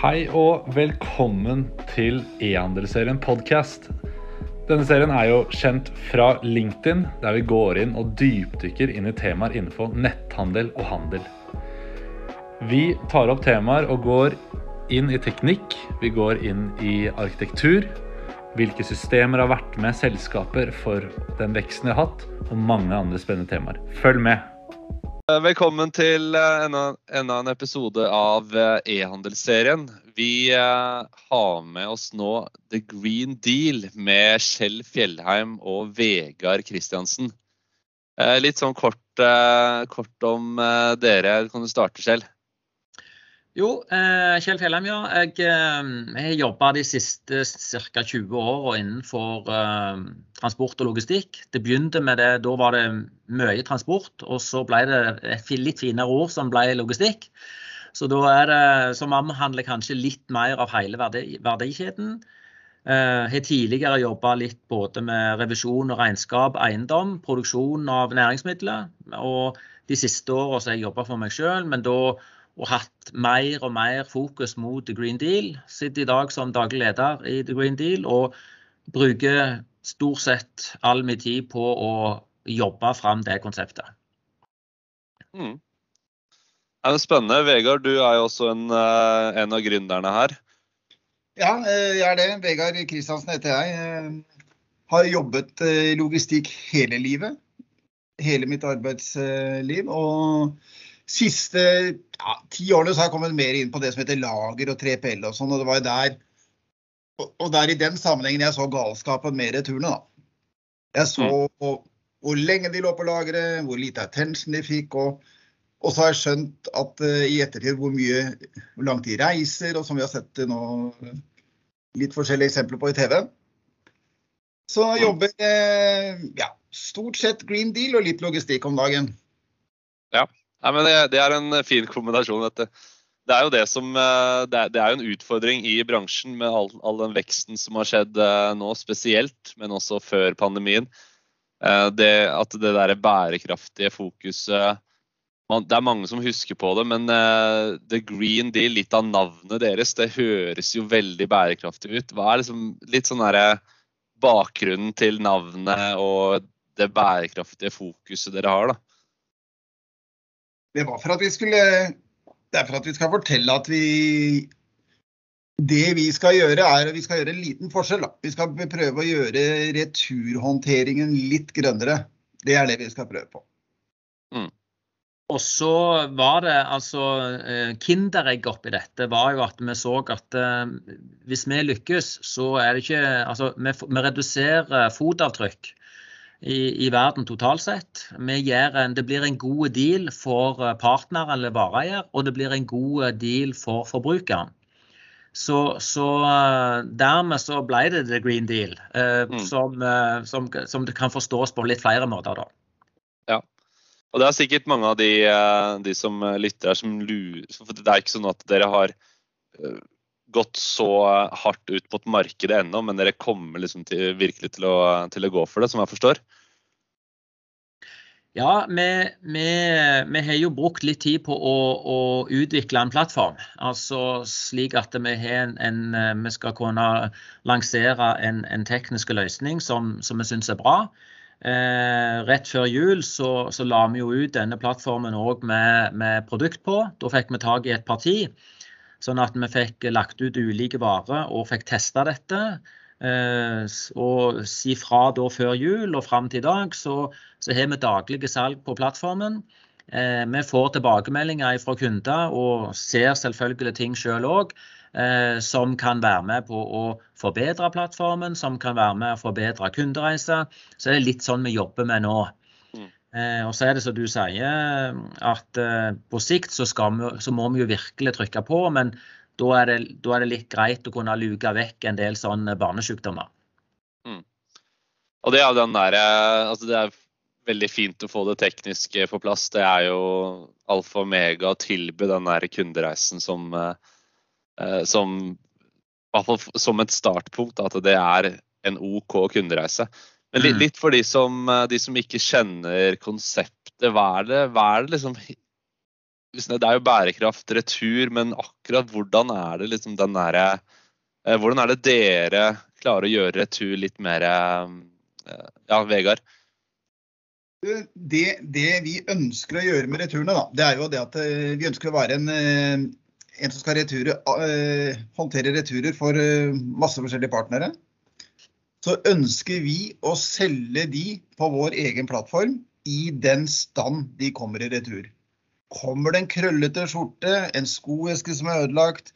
Hei og velkommen til e-handelsserien podcast. Denne serien er jo kjent fra LinkedIn, der vi går inn og dypdykker inn i temaer innenfor netthandel og handel. Vi tar opp temaer og går inn i teknikk, vi går inn i arkitektur, hvilke systemer har vært med selskaper for den veksten de har hatt, og mange andre spennende temaer. Følg med! Velkommen til eh, enda, enda en episode av eh, e-handelsserien. Vi eh, har med oss nå The Green Deal med Kjell Fjellheim og Vegard Kristiansen. Litt sånn kort, kort om dere. Kan du starte, Kjell? Jo, eh, Kjell Fjellheim, ja. Jeg, eh, har jobba de siste ca. 20 åra innenfor eh, transport og logistikk. Det begynte med det, Da var det mye transport, og så ble det et litt finere ord som ble logistikk. Så da er det, som omhandler kanskje litt mer av hele verdi, verdikjeden. Jeg har tidligere jobba litt både med revisjon og regnskap, eiendom, produksjon av næringsmidler. Og de siste åra har jeg jobba for meg sjøl, men da og hatt mer og mer fokus mot The Green Deal. Sitter i dag som daglig leder i The Green Deal og bruker stort sett all min tid på å jobbe fram det konseptet. Mm. Det er spennende. Vegard, du er jo også en, eh, en av gründerne her. Ja, eh, jeg er det. Vegard Kristiansen heter jeg. Eh, har jobbet i logistikk hele livet. Hele mitt arbeidsliv. Og siste ja, ti årene så har jeg kommet mer inn på det som heter lager og 3PL og sånn. Og det var jo der og og der i den sammenhengen jeg så galskapen med returene, da. Jeg så mm. hvor lenge de lå på lageret, hvor lite attention de fikk. Og, og så har jeg skjønt at uh, i ettertid hvor mye hvor langt de reiser, og som vi har sett nå litt forskjellige eksempler på i TV. Så mm. jobber uh, ja, stort sett green deal og litt logistikk om dagen. Ja. Nei, men det, det, er en fin kombinasjon. dette. Det er jo det som, eh, det er, det er en utfordring i bransjen med all, all, den veksten som har skjedd eh, nå spesielt, men også før pandemien. Eh, det, at det der bærekraftige fokuset man, Det er mange som husker på det, men The Green Deal, litt av navnet deres, det høres jo veldig bærekraftig ut. Hva er liksom litt sånn der, bakgrunnen til navnet og det bærekraftige fokuset dere har? da? Det var for at vi skulle Det er for at vi skal fortelle at vi Det vi skal gjøre, er at vi skal gjøre en liten forskjell. Vi skal prøve å gjøre returhåndteringen litt grønnere. Det er det vi skal prøve på. Mm. Og så var det altså eh, Kinderegg oppi dette var jo at vi så at eh, hvis vi lykkes, så er det ikke Altså vi, vi reduserer fotavtrykk i, i, verden totalt sett. En, det blir en god deal for eh, partner eller vareeier, og det blir en god eh, deal for forbrukeren. Så, så eh, dermed så ble det the green deal, eh, mm. som, som, som, det kan forstås på litt flere måter. da. Ja, og det er sikkert mange av de, de som lytter her som lurer for Det er ikke sånn at dere har gått så hardt ut mot markedet ennå, men dere kommer liksom til, virkelig til å, til å, gå for det, som jeg forstår? Ja, vi, vi, vi, har jo brukt litt tid på å, å, utvikle en plattform. Altså slik at vi, en, en, vi skal kunne lansere en, en teknisk løsning som, som vi syns er bra. Eh, rett før jul så, så, la vi jo ut denne plattformen òg med, med produkt på. Da fikk vi tak i et parti Sånn at vi fikk lagt ut ulike varer og fikk testa dette. Eh, og si fra da før jul og fram til i dag, så, så har vi daglige salg på plattformen. Eh, vi får tilbakemeldinger fra kunder og ser selvfølgelig ting sjøl òg. Eh, som kan være med på å forbedre plattformen, som kan være med å forbedre kundereiser. Så det er litt sånn vi jobber med nå. Eh, og så er det som du sier, at eh, på sikt så, vi, så, må vi jo virkelig trykke på. Men da er, det, da er det litt greit å kunne luke vekk en del sånne barnesykdommer. Mm. Og det er den der, altså det er veldig fint å få det tekniske på plass. Det er jo alfa og mega å tilby den der kundereisen som, eh, som, som et startpunkt. At det er en OK kundereise. Men litt, mm. litt for de som, eh, de som, ikke kjenner konseptet, hva er det, hva er det liksom det er jo bærekraft, retur, men akkurat hvordan er det liksom den derre eh, Hvordan er det dere klarer å gjøre retur litt mer eh, Ja, Vegard? Det, det, vi ønsker å gjøre med returene, da, det er jo det at vi ønsker å være en, en som skal reture, håndtere returer for masse forskjellige partnere. Så ønsker vi å selge de på vår egen plattform i den stand de kommer i retur. Kommer det en krøllete skjorte, en skoeske som er ødelagt,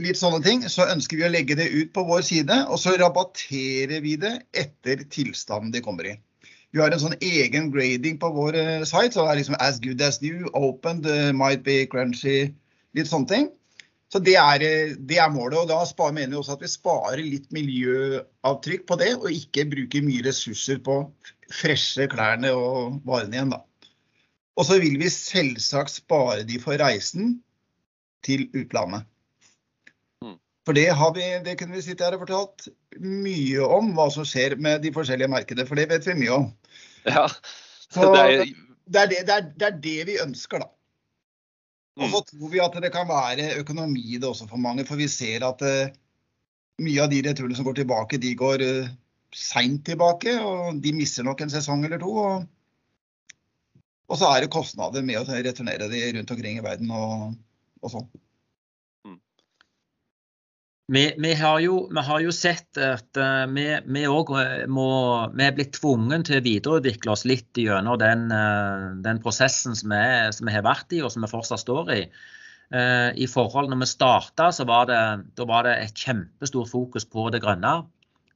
litt sånne ting, så ønsker vi å legge det ut på vår side, og så rabatterer vi det etter tilstanden de kommer i. Vi har en sånn egen grading på vår eh, site, så det er liksom as good as new, opened, might be crunchy, litt sånne ting. Så det er, eh, det er målet. Og da mener vi også at vi sparer litt miljøavtrykk på det, og ikke bruker mye ressurser på freshe klærne og varene igjen, da. Og så vil vi selvsagt spare de for reisen til utlandet. Mm. For det, har vi, det kunne vi sitte her og fortalt mye om, hva som skjer med de forskjellige markedene. For det vet vi mye om. Ja, så det er, det, det, er, det er det vi ønsker, da. Og så mm. tror vi at det kan være økonomi i det også for mange. For vi ser at uh, mye av de returene som går tilbake, de går uh, seint tilbake. Og de mister nok en sesong eller to. og og så er det kostnader med å returnere de rundt omkring i verden og, og sånn. Vi, vi, har jo, vi, har jo, sett at uh, vi, vi, eh, må, vi, er blitt tvunget til å videreutvikle oss litt gjennom den, uh, den prosessen som vi, som vi, har vært i, og som vi fortsatt står i. I forhold Når vi starta, så var var det et kjempestort fokus på det grønne.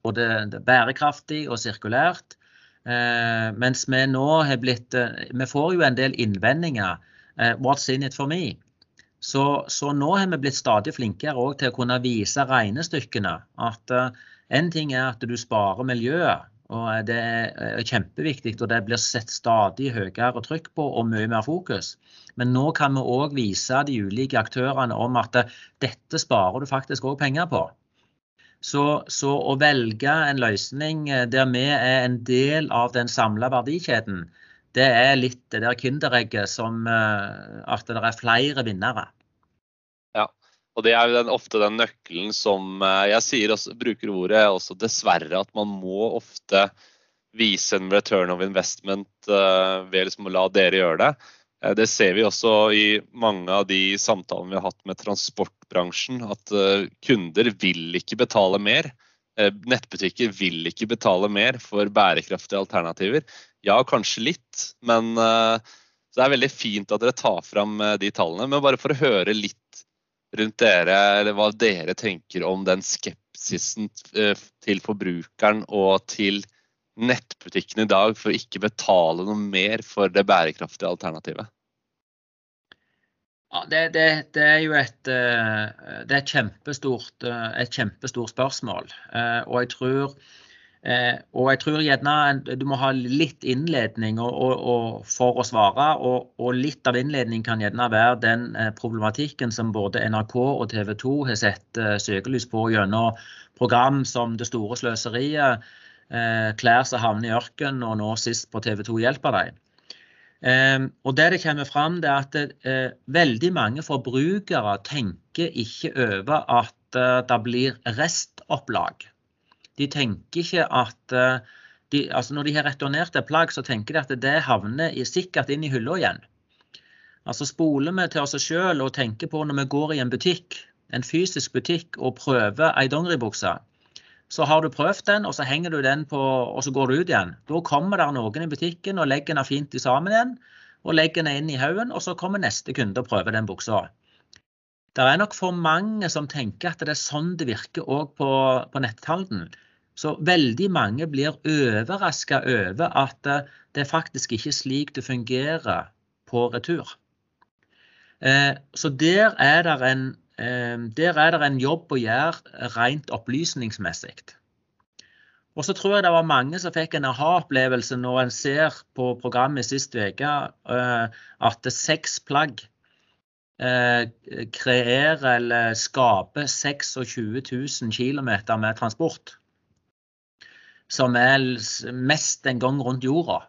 Både bærekraftig og sirkulært. Eh, mens vi nå har blitt eh, Vi får jo en del innvendinger. Eh, what's in it for me? Så, så nå har vi blitt stadig flinkere til å kunne vise regnestykkene. At en ting er at du sparer miljøet, og det er kjempeviktig. Og det blir sett stadig høyere trykk på og mye mer fokus. Men nå kan vi òg vise de ulike aktørene om at dette sparer du faktisk òg penger på. Så, så, å velge en løsning eh, der vi er en del av den samla verdikjeden, det er litt det der kinderegget som eh, at det er flere vinnere. Ja, og det er jo den, ofte den nøkkelen som eh, jeg sier også, bruker ordet også dessverre, at man må ofte vise en return of investment ved liksom å la dere gjøre det. Eh, det ser vi også i mange av de samtalene vi har hatt med transportbransjen. At eh, kunder vil ikke betale mer. Eh, nettbutikker vil ikke betale mer for bærekraftige alternativer. Ja, kanskje litt, men det er veldig fint at dere tar fram de tallene. Men bare for å høre litt rundt dere, eller hva dere tenker om den skepsisen til forbrukeren og til nettbutikken i dag for å ikke betale noe mer for det bærekraftige alternativet? Ja, det, det, det, er jo et, eh, er et, kjempestort, eh, et kjempestort spørsmål. Eh, og jeg tror og jeg tror gjerne du må ha litt innledning og, og for å svare. Og, og, litt av innledning kan gjerne være den problematikken som både NRK og TV 2 har sett søkelys på gjennom program som Det store sløseriet, Klær som havner i ørkenen, og nå sist på TV 2 Hjelper deg. Ehm, og det det kommer fram, det er at eh, veldig mange forbrukere tenker ikke over at eh, det blir restopplag. De tenker ikke at eh, de, altså Når de har returnert et plagg, så tenker de at det havner sikkert inn i hylla igjen. Altså Spoler vi til oss sjøl og tenker på når vi går i en butikk, en fysisk butikk og prøver ei dongeribukse, så har du prøvd den, og så henger du den på, og så går du ut igjen. Da kommer det noen i butikken og legger den fint sammen igjen, og legger den inn i haugen, og så kommer neste kunde og prøver den buksa. Det er nok for mange som tenker at det er sånn det virker òg på, på netthandelen. Så veldig mange blir overraska over at det faktisk ikke er slik det fungerer på retur. Eh, så der er det en der er det en jobb å gjøre rent opplysningsmessig. Og så tror jeg det var mange som fikk en aha-opplevelse når en ser på programmet sist uke eh, at seks plagg eh, kreerer eller skaper 26 000 km med transport. Som er mest en gang rundt jorda.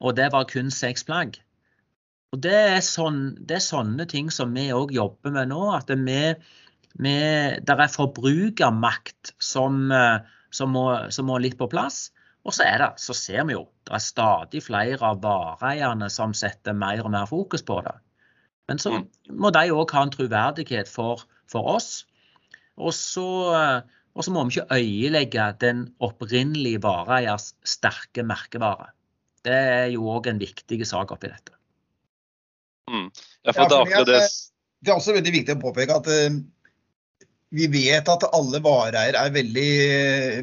Og det var kun seks plagg. Og det er, sånn, det er sånne ting som vi òg jobber med nå. At det, vi, det er forbrukermakt som, som, må, som må litt på plass. Og så, er det, så ser vi jo det er stadig flere av vareeierne som setter mer og mer fokus på det. Men så mm. må de òg ha en troverdighet for, for oss. Og så, og så, må vi ikke øyelegge den opprinnelige vareeiers sterke merkevare. Det er jo òg en viktig sak oppi dette. Mm. Ja, for ja, det, det, er også veldig viktig å påpeke at uh, vi vet at alle vareeiere er veldig,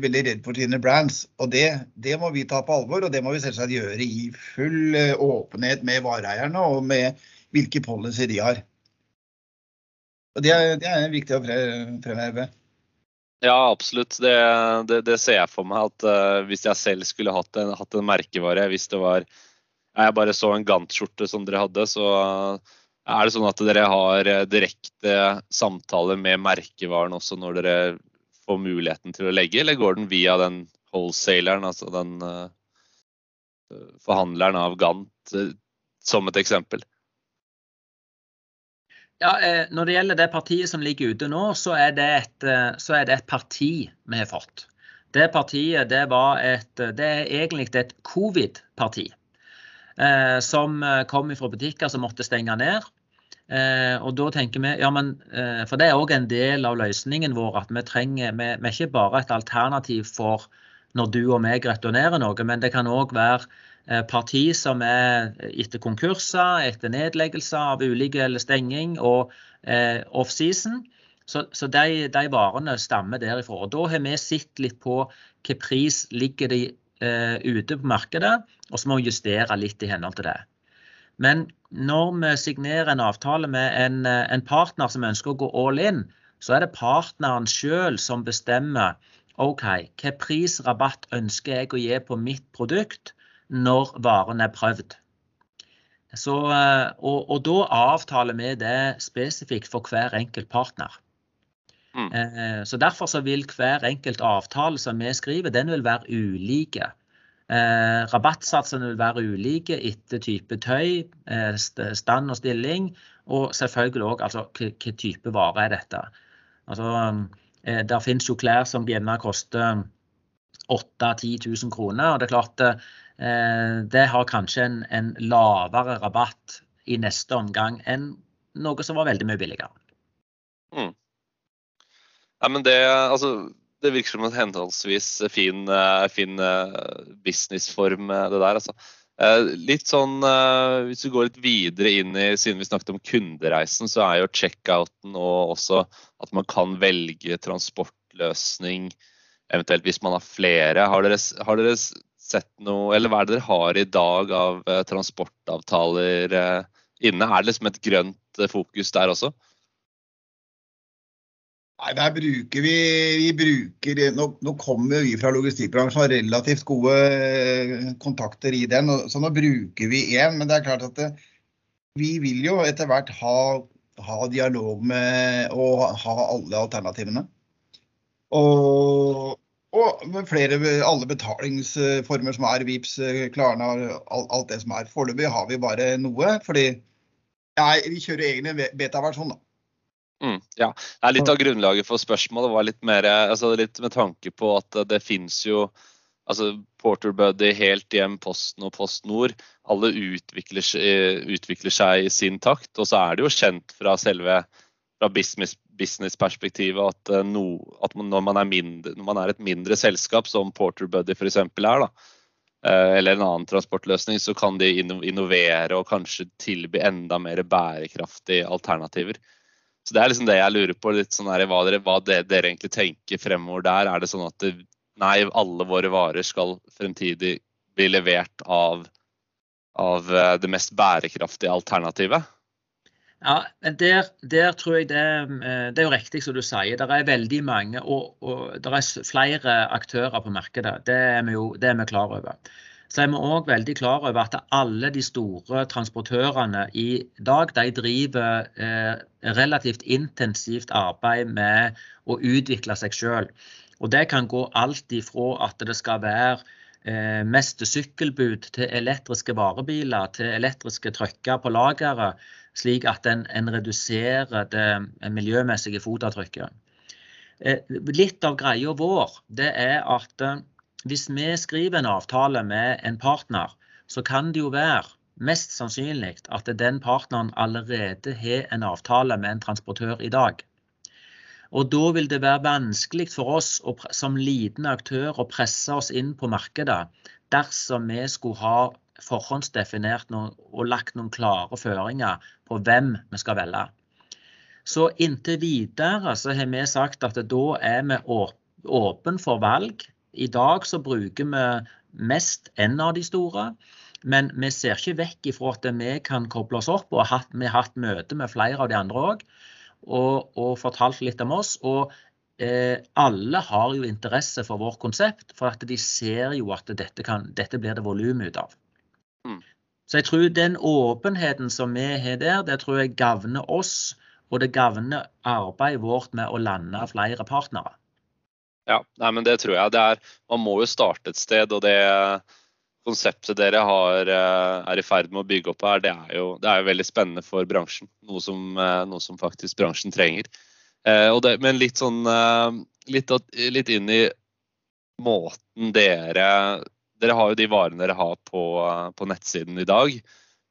veldig redd for sine brands. og det, det, må vi ta på alvor, og det må vi selvsagt gjøre i full uh, åpenhet med vareeierne og med hvilke policy de har. Og Det er, det er viktig å fremheve. Ja, absolutt. Det, det, det, ser jeg for meg. at uh, Hvis jeg selv skulle hatt en, hatt en merkevare, hvis det var jeg bare så en Gant-skjorte som dere hadde, så uh, er det sånn at dere har uh, direkte samtaler med merkevaren også når dere får muligheten til å legge, eller går den via den wholesaleren, altså den forhandleren av Gant, som et eksempel? Ja, eh, Når det gjelder det partiet som ligger ute nå, så er det et, eh, er det et parti vi har fått. Det partiet det var et, det er egentlig et covid-parti. Eh, som kom fra butikker som måtte stenge ned. Eh, og da tenker vi, ja men, eh, For det er òg en del av løsningen vår at vi trenger vi, vi er ikke bare et alternativ for når du og meg returnerer noe, men det kan òg være Eh, parti som er etter konkurser, etter nedleggelser av ulike eller stenging og eh, offseason. Så, så de, de, varene stammer derifra. Og Da har vi sett litt på hvilken pris ligger de eh, ute på markedet, og så må vi justere litt i henhold til det. Men når vi signerer en avtale med en, eh, en partner som ønsker å gå all in, så er det partneren sjøl som bestemmer OK, hva prisrabatt ønsker jeg å gi på mitt produkt når varen er prøvd. Så, eh, og, og, da avtaler vi det spesifikt for hver enkelt partner. Mm. Eh, så Derfor så vil hver enkelt avtale som vi skriver, den vil være ulike. Eh, rabattsatsene vil være ulike etter type tøy, eh, stand og stilling, og selvfølgelig òg altså, hvilken type vare er dette. Altså, eh, der finnes jo klær som gjerne koster 8 000-10 000 kroner. og det er klart Eh, det har kanskje en, en, lavere rabatt i neste omgang enn noe som var veldig mye billigere. Mm. Ja, men det, altså, det virker som en henholdsvis fin, eh, fin eh, businessform, det der. altså. Litt sånn, Hvis vi går litt videre inn i, siden vi snakket om kundereisen, så er jo checkouten og også at man kan velge transportløsning, eventuelt hvis man har flere. Har dere, har dere sett noe, eller hva er det dere har i dag av eh, transportavtaler eh, inne? Er det liksom et grønt eh, fokus der også? Nei, der bruker vi, vi bruker, nå, nå, kommer vi fra logistikkbransjen og har relativt gode kontakter i den, så nå bruker vi én. Men det er klart at det, vi vil jo etter hvert ha, ha dialog med og ha alle alternativene. Og og flere, alle betalingsformer som er, Vips, Klarna, alt det som er. Foreløpig har vi bare noe, fordi nei, vi kjører egne beta-versjon, da. Mm, ja. Litt av grunnlaget for spørsmålet var litt mer altså litt med tanke på at det fins jo altså Porter Buddy, Helt Hjem, Posten og Post Nord. Alle utvikler, utvikler seg i sin takt. Og så er det jo kjent fra selve fra business, businessperspektivet at, uh, no, at når, man mindre, når, man er et mindre selskap, som Porter Buddy f.eks. er, da, uh, eller en annen transportløsning, så kan de innovere og kanskje tilby enda mer bærekraftige alternativer. Så Det er liksom det jeg lurer på, litt sånn her, hva, dere, hva dere, dere, egentlig tenker fremover der. Er det sånn at det, nei, alle våre varer skal fremtidig bli levert av, av uh, det mest bærekraftige alternativet? Ja, der, der, tror jeg det, eh, det er jo riktig som du sier. Det er veldig mange, og, og det er flere aktører på markedet. Det er vi det er vi klar over. Så er vi òg veldig klar over at alle de store transportørene i dag de driver eh, relativt intensivt arbeid med å utvikle seg sjøl. Og det kan gå alt ifra at det skal være eh, mest sykkelbud til elektriske varebiler, til elektriske trucker på lageret, slik at en, en reduserer det miljømessige fotavtrykket. Eh, litt av greia vår det er at eh, hvis vi skriver en avtale med en partner, så kan det jo være mest sannsynlig at den partneren allerede har en avtale med en transportør i dag. Og Da vil det være vanskelig for oss som liten aktør å presse oss inn på markedet dersom vi skulle ha forhåndsdefinert og lagt noen klare føringer på hvem vi skal velge. Så inntil videre så har vi sagt at da er vi åpen for valg. I dag så bruker vi mest en av de store. Men vi ser ikke vekk ifra at vi kan koble oss opp. og Vi har hatt møte med flere av de andre òg og, og fortalt litt om oss. Og eh, alle har jo interesse for vårt konsept, for at de ser jo at dette, kan, dette blir det volum ut av. Mm. Så jeg tror den åpenheten som vi har der, det tror jeg gagner oss. Og det gagner arbeidet vårt med å lande flere partnere. Ja, nei, men det tror jeg. Det er, man må jo starte et sted. og det konseptet dere har, eh, er i ferd med å bygge opp her, det er jo, det er jo veldig spennende for bransjen. Noe som, eh, noe som faktisk bransjen trenger. Eh, det, men litt sånn litt, litt, inn i måten dere Dere har jo de varene dere har på, på nettsiden i dag.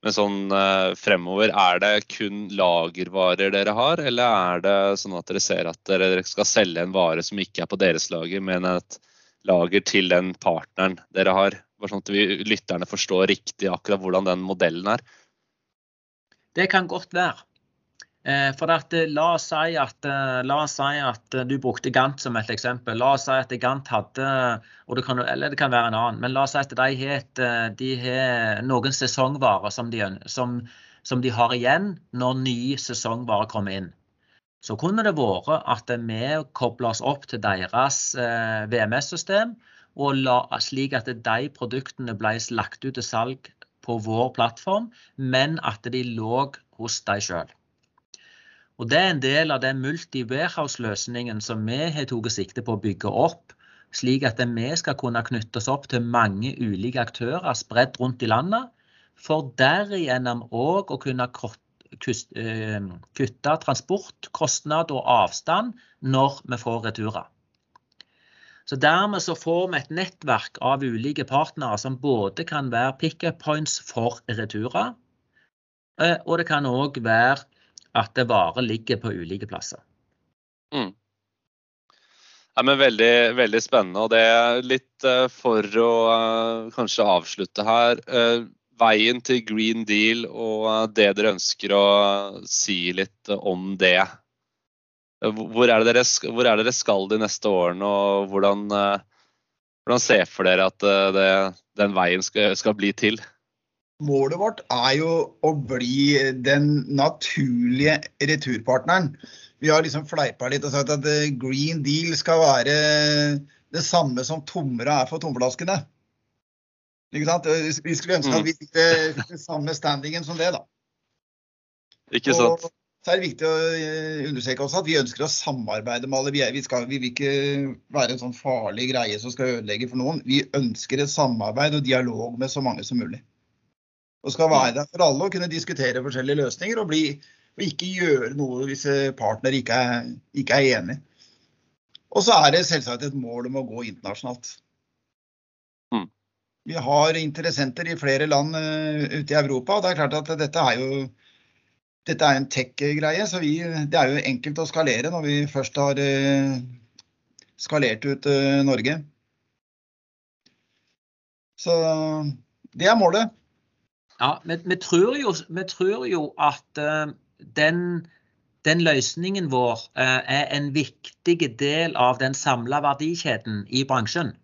Men sånn fremover, er det kun lagervarer dere har, eller er det sånn at dere ser at dere skal selge en vare som ikke er på deres lager, men et lager til den partneren dere har? Bare sånn at vi, lytterne forstår riktig akkurat hvordan den modellen er. Det kan godt være. Eh, for at, eh, la, oss si at, eh, la oss si at du brukte Gant som et eksempel. La oss si at Gant hadde det kan, Eller det kan være en annen. Men la oss si at de har, noen sesongvarer som de, som, som de, har igjen når ny sesongvare kommer inn. Så kunne det vært at vi kobler oss opp til deres VMS-system og la, slik at de produktene ble lagt ut til salg på vår plattform, men at de lå hos deg sjøl. Og Det er en del av den multi-warehouse-løsningen som vi har tatt sikte på å bygge opp, slik at vi skal kunne knytte oss opp til mange ulike aktører spredt rundt i landet, for derigjennom òg å kunne kutte kutte transportkostnad og avstand når vi får returer. Så Dermed så får vi et nettverk av ulike partnere som både kan være pick-up points for returer, eh, og det kan òg være at det varer ligger på ulike plasser. Mm. Ja, men veldig, veldig spennende. og det er Litt uh, for å uh, kanskje avslutte her. Uh, veien til Green Deal og det dere ønsker å si litt om det. Hvor er, dere, hvor er, dere, skal de neste årene, og hvordan, eh, hvordan ser for dere at eh, det, den veien skal, skal, bli til? Målet vårt er jo å bli den naturlige returpartneren. Vi har liksom fleipa litt og sagt at eh, Green Deal skal være det samme som tomra er for tomflaskene. Ikke sant? Vi skulle ønske at mm. vi fikk den samme standingen som det, da. Ikke sant. Og, så er det viktig å eh, understreke også at vi ønsker å samarbeide med alle. Vi, skal, vi, vil ikke være en sånn farlig greie som skal ødelegge for noen. Vi ønsker et samarbeid og dialog med så mange som mulig. Og skal være der for alle og kunne diskutere forskjellige løsninger og, bli, og ikke gjøre noe hvis partner ikke er, ikke er enig. Og så er det selvsagt et mål om å gå internasjonalt. Mm. Vi har interessenter i flere land uh, ute i Europa, og det er klart at dette er jo dette er en tech-greie, så vi, det er jo enkelt å skalere når vi først har uh, skalert ut Norge. Så det er målet. Ja, men vi tror jo, vi tror jo at uh, den, den, løsningen vår er en viktig del av den samla verdikjeden i bransjen.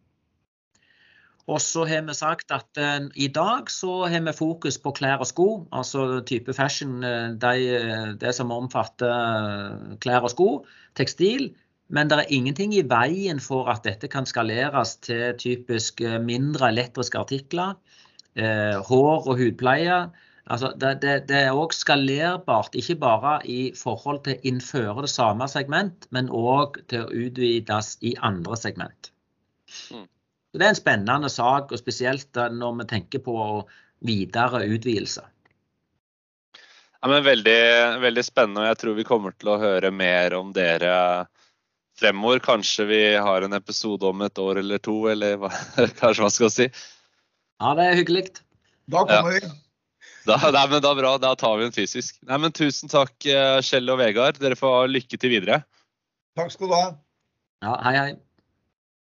Og så har vi sagt at uh, i dag så har vi fokus på klær og sko, altså type fashion, uh, de, det som omfatter uh, klær og sko, tekstil. Men det er ingenting i veien for at dette kan skaleres til typisk mindre elektriske artikler. Hår og hudpleie. Altså, det, det, det er òg skalerbart, ikke bare i forhold til å innføre det samme segment, men òg til å utvides i andre segment. Mm. Så Det er en spennende sak, og spesielt når vi tenker på videre utvidelse. Ja, men veldig, veldig spennende, og jeg tror vi kommer til å høre mer om dere fremover. Kanskje vi har en episode om et år eller to, eller hva, kanskje man skal si. Ja, det er hyggelig. Da kommer ja. vi. Da, nei, men da bra, da tar vi en fysisk. Nei, men Tusen takk, eh, Kjell og Vegard. Dere får lykke til videre. Takk skal du ha. Ja, hei, hei.